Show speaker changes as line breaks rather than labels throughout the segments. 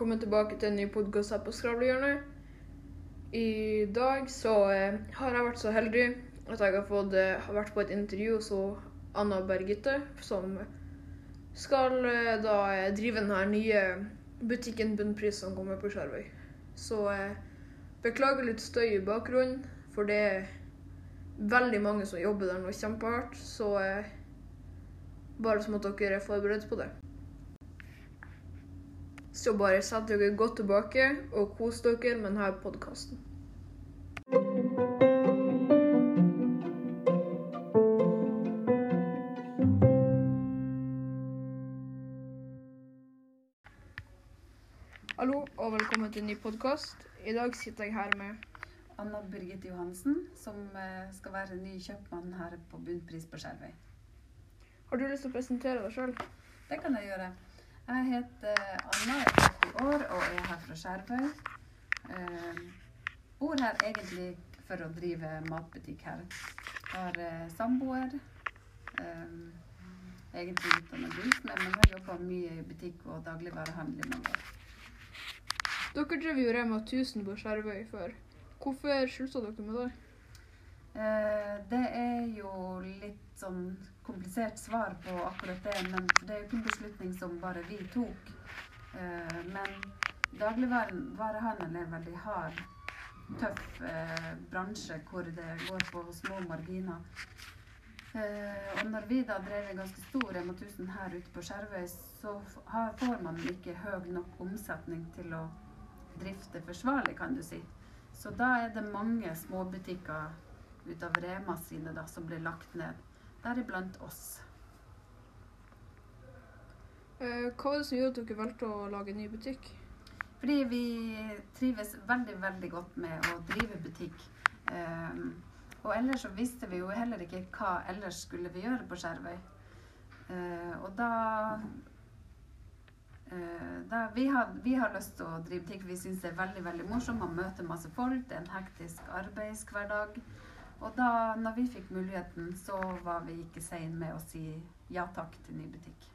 velkommen tilbake til en ny podkast her på Skravlehjørnet. I dag så eh, har jeg vært så heldig at jeg har fått eh, har vært på et intervju hos Anna Bergitte, som skal eh, da drive den her nye butikken Bunnpris som kommer på Skjervøy. Så beklager litt støy i bakgrunnen, for det er veldig mange som jobber der nå kjempehardt. Så bare som at dere er forberedt på det. Så bare sett dere godt tilbake og kos dere med denne podkasten. Hallo og velkommen til en ny podkast. I dag sitter jeg her med
Anna Birgit Johansen, som eh, skal være ny kjøpmann her på Bunnpris på Skjervøy.
Har du lyst til å presentere deg sjøl?
Det kan jeg gjøre. Jeg heter Anna, jeg er 40 år og er her fra Skjervøy. Eh, bor her egentlig for å drive matbutikk her. Har eh, samboer. Eh, egentlig utdannet gullsmed, men har jobba mye i butikk og dagligvarehandel i mange år.
Dere drev jo Rema 1000 på Skjervøy før. Hvorfor slutta dere med det?
Eh, det er jo litt sånn komplisert svar på akkurat det, men det er jo ikke en beslutning som bare vi tok. Eh, men dagligvarehandel er en veldig hard, tøff eh, bransje hvor det går på små marginer. Eh, og når vi da drev en ganske stor Rema 1000 her ute på Skjervøy, så får man ikke høy nok omsetning til å drifte forsvarlig, kan du si. Så da er det mange småbutikker ut av Rema sine da, som blir lagt ned. Deriblant oss.
Eh, hva var det som gjorde at dere valgte å lage en ny butikk?
Fordi vi trives veldig, veldig godt med å drive butikk. Ehm, og ellers så visste vi jo heller ikke hva ellers skulle vi gjøre på Skjervøy. Eh, og da, eh, da vi, har, vi har lyst til å drive butikk. Vi syns det er veldig veldig morsomt. Man møter masse folk. Det er en hektisk arbeidshverdag. Og da når vi fikk muligheten, så var vi ikke sein med å si ja takk til ny butikk.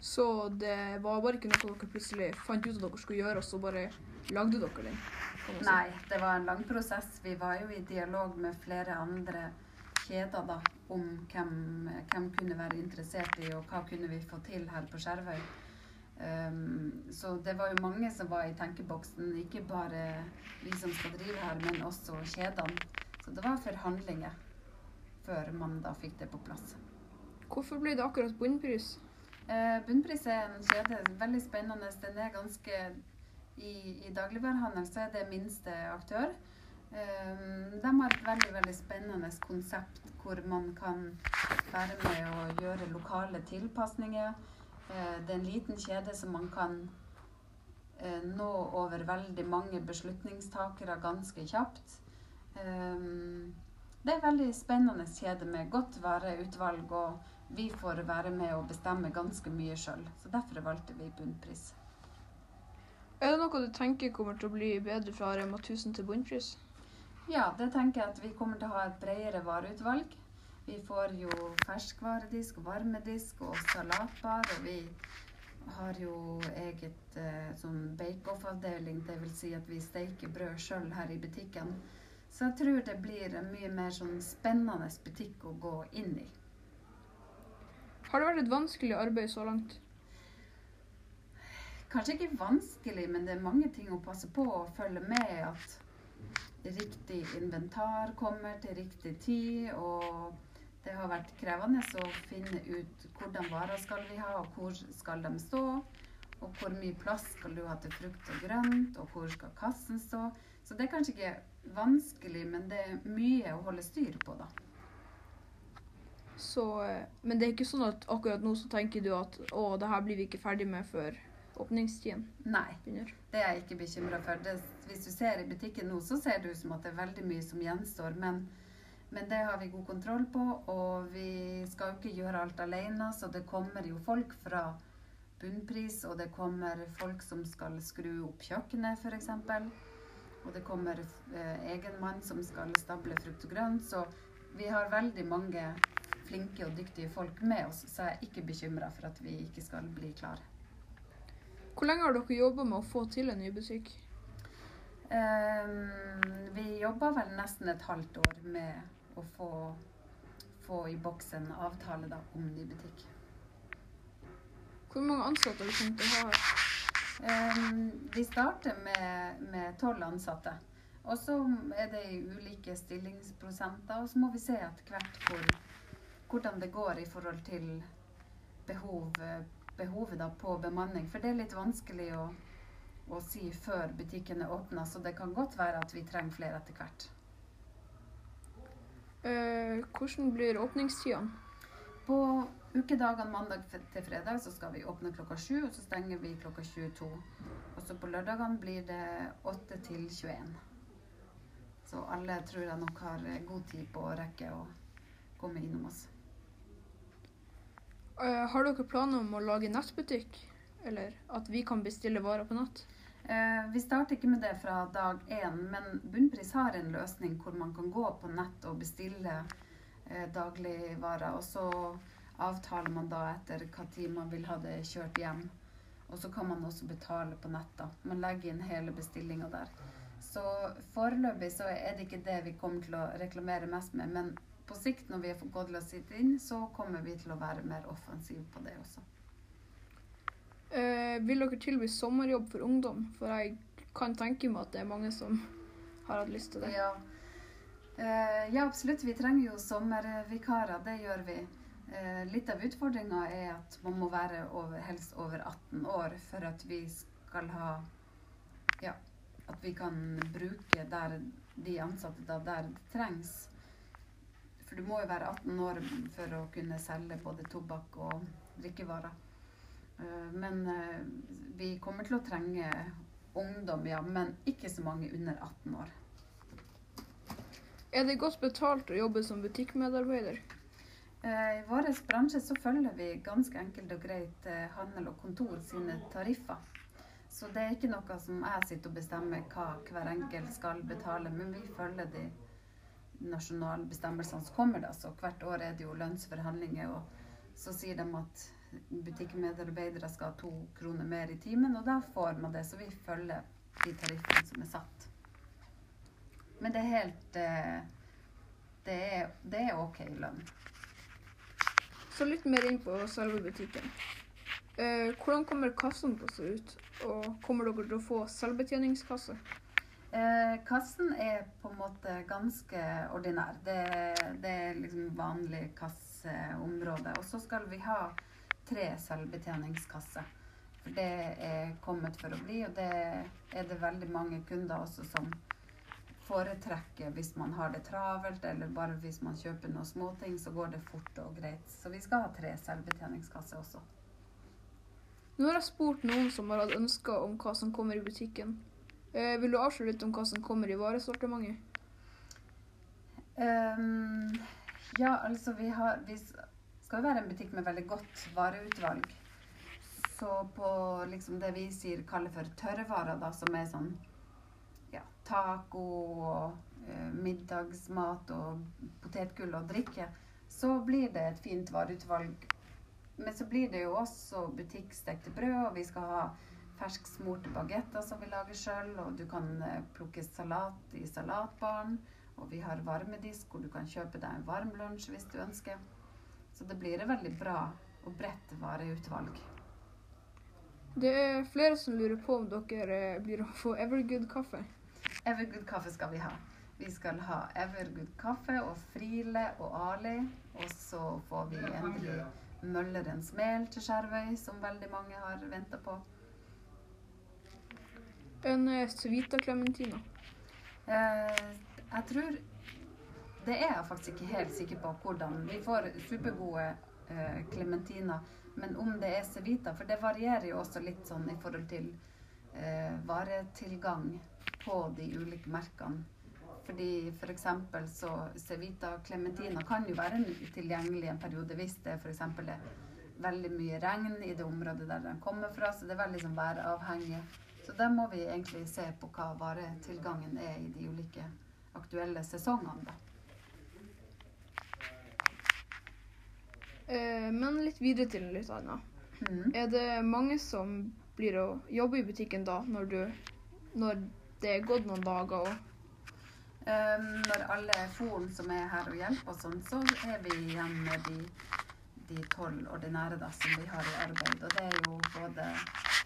Så det var bare ikke noe dere plutselig fant ut at dere skulle gjøre, og så bare lagde dere den?
Nei, det var en lang prosess. Vi var jo i dialog med flere andre kjeder da, om hvem, hvem kunne være interessert i, og hva kunne vi få til her på Skjervøy. Um, så det var jo mange som var i tenkeboksen, ikke bare vi som skal drive her, men også kjedene. Så det var forhandlinger før man da fikk det på plass.
Hvorfor ble det akkurat bunnpris?
Eh, Bunnpris er en kjede, veldig spennende. Den er ganske I, i dagligvarehandel så er det minste aktør. Eh, de har et veldig veldig spennende konsept hvor man kan være med og gjøre lokale tilpasninger. Eh, det er en liten kjede som man kan eh, nå over veldig mange beslutningstakere ganske kjapt. Eh, det er en veldig spennende kjede med godt vareutvalg, og vi får være med og bestemme ganske mye sjøl. Så derfor valgte vi bunnpris.
Er det noe du tenker kommer til å bli bedre fra Rema 1000 til bunnpris?
Ja, det tenker jeg at vi kommer til å ha et bredere vareutvalg. Vi får jo ferskvaredisk, varmedisk og salatbar, og vi har jo eget eh, sånn bake-off-avdeling, dvs. Si at vi steiker brød sjøl her i butikken. Så jeg tror det blir en mye mer sånn spennende butikk å gå inn i.
Har det vært et vanskelig arbeid så langt?
Kanskje ikke vanskelig, men det er mange ting å passe på og følge med at riktig inventar kommer til riktig tid. Og det har vært krevende å finne ut hvordan varer skal vi ha, og hvor skal de stå. Og hvor mye plass skal du ha til frukt og grønt, og hvor skal kassen stå. Så det er kanskje ikke vanskelig, men det er mye å holde styr på, da.
Så, eh, men det er ikke sånn at akkurat nå så tenker du at å, det her blir vi ikke ferdig med før åpningstiden
Nei.
begynner?
Det er jeg ikke bekymra for. Det, hvis du ser i butikken nå, så ser det ut som at det er veldig mye som gjenstår. Men, men det har vi god kontroll på, og vi skal jo ikke gjøre alt alene. Så det kommer jo folk fra bunnpris, og det kommer folk som skal skru opp kjøkkenet, f.eks. Og det kommer eh, egen mann som skal stable frukt og grønt. Så vi har veldig mange flinke og dyktige folk med oss, så jeg er ikke bekymra for at vi ikke skal bli klare.
Hvor lenge har dere jobba med å få til en butikk?
Ehm, vi jobba vel nesten et halvt år med å få, få i boks en avtale da, om ny butikk.
Hvor mange ansatte har du til å ha
Ehm, vi starter med tolv ansatte. Og så er det i ulike stillingsprosenter. Og så må vi se etter hvert hvor, hvordan det går i forhold til behov, behovet på bemanning. For det er litt vanskelig å å si før butikken er åpna, så det kan godt være at vi trenger flere etter hvert.
Eh, hvordan blir åpningstidene?
På ukedagene mandag til fredag så skal vi åpne klokka 7, og så stenger vi klokka 22. Og så på lørdagene blir det 8 til 21. Så alle tror jeg nok har god tid på å rekke å komme innom oss.
Eh, har dere planer om å lage nettbutikk? Eller at vi kan bestille varer på nett?
Eh, vi starter ikke med det fra dag én, men Bunnpris har en løsning hvor man kan gå på nett og bestille eh, dagligvarer. Og så avtaler man da etter hva tid man vil ha det kjørt hjem. Og så kan man også betale på nett. da. Man legger inn hele bestillinga der. Så foreløpig så er det ikke det vi kommer til å reklamere mest med. Men på sikt, når vi har fått Godla sitt inn, så kommer vi til å være mer offensive på det også.
Eh, vil dere tilby sommerjobb for ungdom? For jeg kan tenke meg at det er mange som har hatt lyst til det.
Ja, eh, ja absolutt. Vi trenger jo sommervikarer. Det gjør vi. Uh, litt av utfordringa er at man må være over, helst over 18 år for at vi skal ha Ja, at vi kan bruke der de ansatte da, der det trengs. For du må jo være 18 år for å kunne selge både tobakk og drikkevarer. Eh, men eh, vi kommer til å trenge ungdom, ja. Men ikke så mange under 18 år.
Er det godt betalt å jobbe som butikkmedarbeider?
Eh, I vår bransje så følger vi ganske enkelt og greit handel og kontor sine tariffer. Så det er ikke noe som jeg sitter og bestemmer hva hver enkelt skal betale, men vi følger de nasjonale bestemmelsene som kommer. da, Så hvert år er det jo lønnsforhandlinger, og så sier de at butikkmedarbeidere skal ha to kroner mer i timen, og da får man det. Så vi følger de tariffene som er satt. Men det er helt eh, Det er, det er OK lønn.
Så litt mer inn på selve butikken. Eh, hvordan kommer kassen til å se ut? Og kommer dere til å få selvbetjeningskasse?
Eh, kassen er på en måte ganske ordinær. Det, det er liksom vanlig kasseområde. Og så skal vi ha tre selvbetjeningskasser. For det er kommet for å bli, og det er det veldig mange kunder også som foretrekker hvis man har det travelt, eller bare hvis man kjøper noen småting, så går det fort og greit. Så vi skal ha tre selvbetjeningskasser også.
Nå har jeg spurt noen som har hatt ønsker om hva som kommer i butikken. Eh, vil du avsløre litt om hva som kommer i varesortimentet?
Um, ja, altså vi har vi, skal jo være en butikk med veldig godt vareutvalg. Så på liksom det vi sier kaller for tørrvarer, da, som er sånn taco og eh, middagsmat og potetgull og drikke, så blir det et fint vareutvalg. Men så blir det jo også butikkstekte brød, og vi skal ha fersksmorte bagetter som vi lager sjøl, og du kan eh, plukke salat i salatbaren. Og vi har varmedisk hvor du kan kjøpe deg en varm lunsj hvis du ønsker. Så det blir et veldig bra og bredt vareutvalg.
Det er flere som lurer på om dere blir å få Evergood kaffe.
Evergood kaffe skal vi ha. Vi skal ha Evergood kaffe og Friele og Ali. Og så får vi endelig Møllerens mel til Skjervøy, som veldig mange har venta på.
En eh, Civita Clementina.
Eh, jeg tror det er jeg faktisk ikke helt sikker på hvordan. Vi får supergode Clementina, eh, men om det er Cevita For det varierer jo også litt sånn i forhold til eh, varetilgang på de ulike merkene. Fordi f.eks. For så Cevita Clementina kan jo være tilgjengelig en periode hvis det f.eks. er veldig mye regn i det området der den kommer fra. Så det er veldig sånn væravhengig. Så der må vi egentlig se på hva varetilgangen er i de ulike aktuelle sesongene. da.
Eh, men litt videre til litt annet. Mm. Er det mange som blir å jobbe i butikken da, når, du, når det er gått noen dager òg.
Um, når alle FON som er her og hjelper og sånn, så er vi igjen med de de tolv ordinære da, som vi har i arbeid. Og det er jo både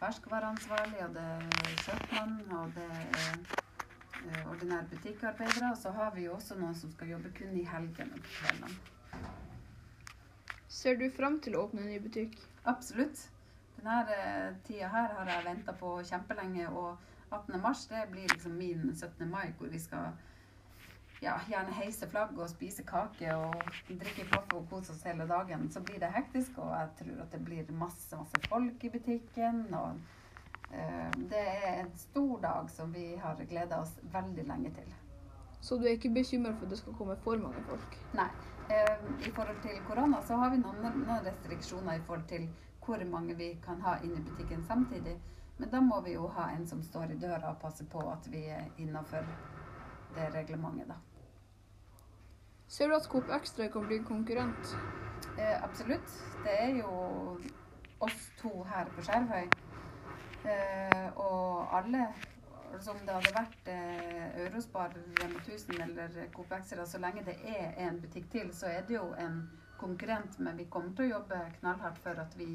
ferskvareansvarlig, og det er kjøpmann, og det er uh, ordinære butikkarbeidere. Og så har vi jo også noen som skal jobbe kun i helgene og kveldene.
Ser du frem til å åpne en ny butikk?
Absolutt. Denne eh, tida her har jeg venta på kjempelenge, og 18. mars det blir liksom min 17. mai, hvor vi skal ja, gjerne heise flagg og spise kake og drikke kaffe og kose oss hele dagen. Så blir det hektisk, og jeg tror at det blir masse, masse folk i butikken. og eh, det er en stor dag som vi har gleda oss veldig lenge til.
Så du er ikke bekymra for at det skal komme for mange folk?
Nei. Eh, I forhold til korona så har vi noen, noen restriksjoner i forhold til hvor mange vi kan ha inne i butikken samtidig. Men da må vi jo ha en som står i døra og passer på at vi er innafor det reglementet, da.
Ser du at Coop Extra kan bli konkurrent?
Eh, absolutt. Det er jo oss to her på Skjervøy. Eh, og alle Som det hadde vært eh, Eurospar, Rema 1000 eller Coop Extra, så lenge det er en butikk til, så er det jo en konkurrent. Men vi kommer til å jobbe knallhardt for at vi,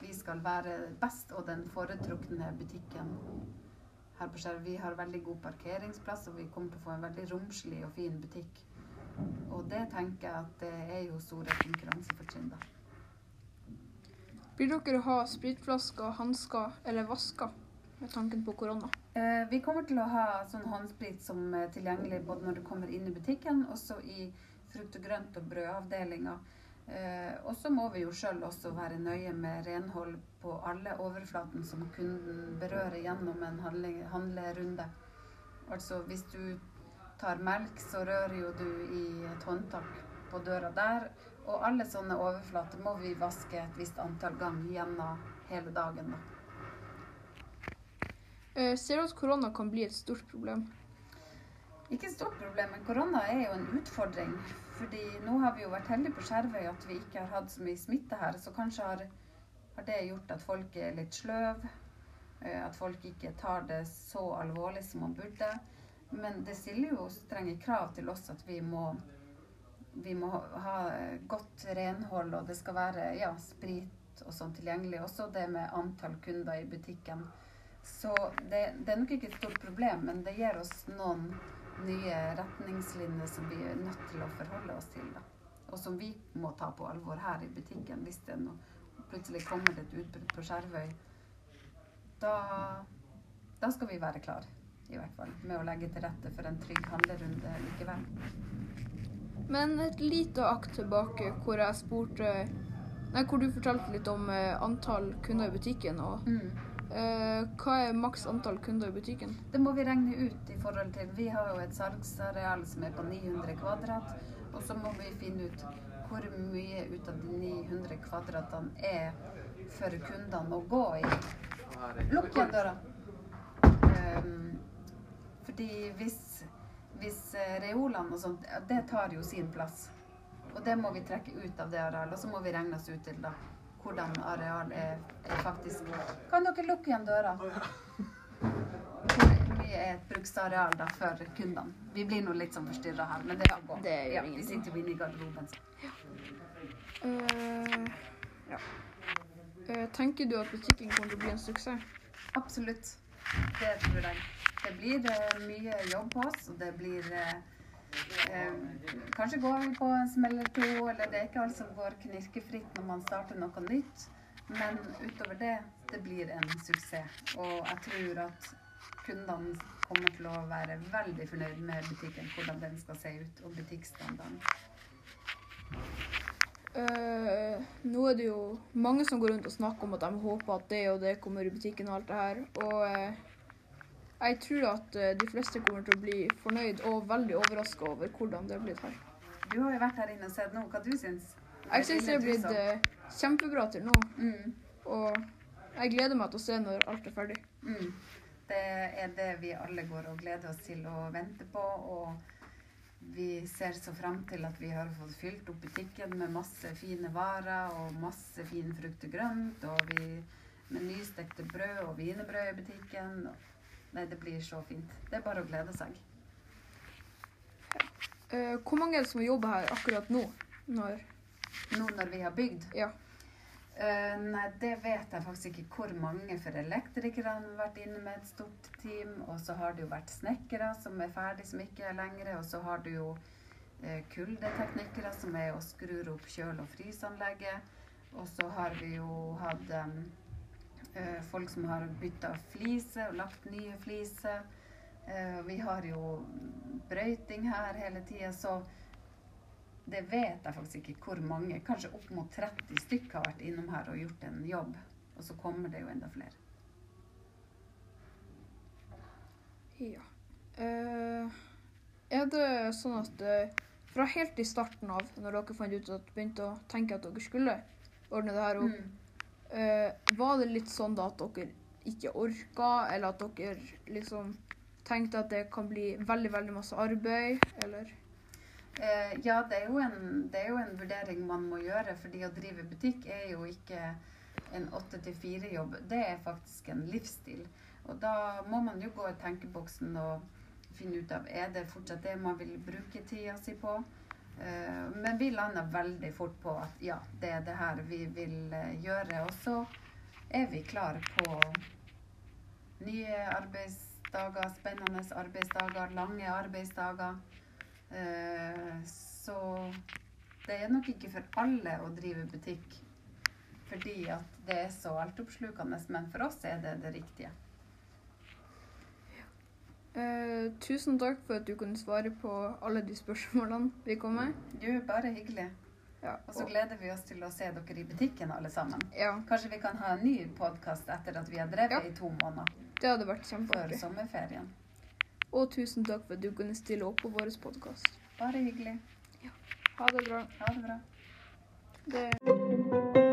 vi skal være best og den foretrukne butikken her på Skjervøy. Vi har veldig god parkeringsplass, og vi kommer til å få en veldig romslig og fin butikk. Og det tenker jeg at det er jo store konkurransefortrinn, da.
Blir dere ha spritflasker, hansker eller vasker med tanken på korona?
Eh, vi kommer til å ha sånn håndsprit som er tilgjengelig både når du kommer inn i butikken, også i frukt og grønt og brødavdelinga. Eh, og så må vi jo sjøl også være nøye med renhold på alle overflaten som kunden berører gjennom en handlerunde. Altså hvis du tar melk, så rører jo du i et håndtak på døra der. Og alle sånne overflater må vi vaske et visst antall ganger gjennom hele dagen. da.
Eh, ser du at korona kan bli et stort problem?
Ikke et stort problem, men korona er jo en utfordring. Fordi nå har vi jo vært heldige på Skjervøy at vi ikke har hatt så mye smitte her. Så kanskje har, har det gjort at folk er litt sløve. eh, At folk ikke tar det så alvorlig som man burde. Men det stiller jo strenge krav til oss at vi må, vi må ha godt renhold, og det skal være ja, sprit og sånn tilgjengelig. Også det med antall kunder i butikken. Så det, det er nok ikke et stort problem, men det gir oss noen nye retningslinjer som vi er nødt til å forholde oss til. Da. Og som vi må ta på alvor her i butikken hvis det nå plutselig kommer et utbrudd på Skjervøy. Da, da skal vi være klar, i hvert fall, med å legge til rette for en trygg handlerunde likevel.
Men et lite akt tilbake hvor jeg spurte Nei, hvor du fortalte litt om eh, antall kunder i butikken. Og
Mm.
Eh, hva er maks antall kunder i butikken?
Det må vi regne ut i forhold til Vi har jo et salgsareal som er på 900 kvadrat. Og så må vi finne ut hvor mye ut av de 900 kvadratene er for kundene å gå i. Lukk igjen døra. Um, fordi hvis, hvis eh, reolene og sånt, det tar jo sin plass. Og det må vi trekke ut av det arealet. Og så må vi regne oss ut til da hvordan areal er, er faktisk Kan dere lukke igjen døra? Hvor mye er et bruksareal da for kundene? Vi blir nå litt sånn forstyrra her, men det kan gå.
Det gjør
ja, vi sitter jo inne i garderoben.
Eh, ja. Uh, tenker du at butikken kommer til å bli en suksess?
Absolutt. Det tror jeg. Det blir uh, mye jobb på oss, og det blir eh, Kanskje går vi på en smell eller to, eller det er ikke alt som går knirkefritt når man starter noe nytt. Men utover det, det blir en suksess. Og jeg tror at kundene kommer til å være veldig fornøyd med butikken, hvordan den skal se ut, og butikkstandarden.
Uh, nå er det jo mange som går rundt og snakker om at de håper at det og det kommer i butikken og alt det her. Og eh, jeg tror at eh, de fleste kommer til å bli fornøyd og veldig overraska over hvordan det er blitt her.
Du har jo vært her inne og sett nå. Hva du syns
Jeg syns det er blitt eh, kjempebra til nå,
mm.
og jeg gleder meg til å se når alt er ferdig.
Mm. Det er det vi alle går og gleder oss til å vente på. Og vi ser så fram til at vi har fått fylt opp butikken med masse fine varer og masse fin frukt og grønt. Og vi med nystekte brød og wienerbrød i butikken. Nei, det blir så fint. Det er bare å glede seg.
Eh, hvor mange er det som jobber her akkurat nå? Når
Nå når vi har bygd
Ja.
Eh, nei, det vet jeg faktisk ikke hvor mange, for elektrikerne har vært inne med et stort team. Og så har det jo vært snekkere som er ferdig, som ikke er lenger. Og så har du jo eh, kuldeteknikere som er og skrur opp kjøl- og fryseanlegget. Og så har vi jo hatt eh, folk som har bytta fliser og lagt nye fliser. Eh, vi har jo brøyting her hele tida, så det vet jeg faktisk ikke hvor mange. Kanskje opp mot 30 stykker har vært innom her og gjort en jobb. Og så kommer det jo enda flere.
Ja. Eh, er det sånn at eh, fra helt i starten av, når dere fant ut at begynte å tenke at dere skulle ordne det her opp,
Mm.
Eh, var det litt sånn da at dere ikke orka, eller at dere liksom tenkte at det kan bli veldig, veldig masse arbeid, eller?
Eh, ja, det er, en, det er jo en vurdering man må gjøre, fordi å drive butikk er jo ikke en åtte til fire-jobb. Det er faktisk en livsstil. Og da må man jo gå i tenkeboksen og finne ut av er det fortsatt det man vil bruke tida si på. Eh, men vi landa veldig fort på at ja, det er det her vi vil eh, gjøre. Og så er vi klare på nye arbeidsdager, spennende arbeidsdager, lange arbeidsdager. Eh, Så det er nok ikke for alle å drive butikk fordi at det er så altoppslukende, men for oss er det det riktige.
Eh, tusen takk for at du kunne svare på alle de spørsmålene vi kom med.
Jo, bare hyggelig.
Ja,
Og så gleder vi oss til å se dere i butikken alle sammen.
ja,
Kanskje vi kan ha en ny podkast etter at vi har drevet
Ja.
i to måneder
det hadde vært
før sommerferien.
Og tusen takk for at du kunne stille opp på vår podkast.
Bare hyggelig.
Ha det bra.
Ha det bra.
Det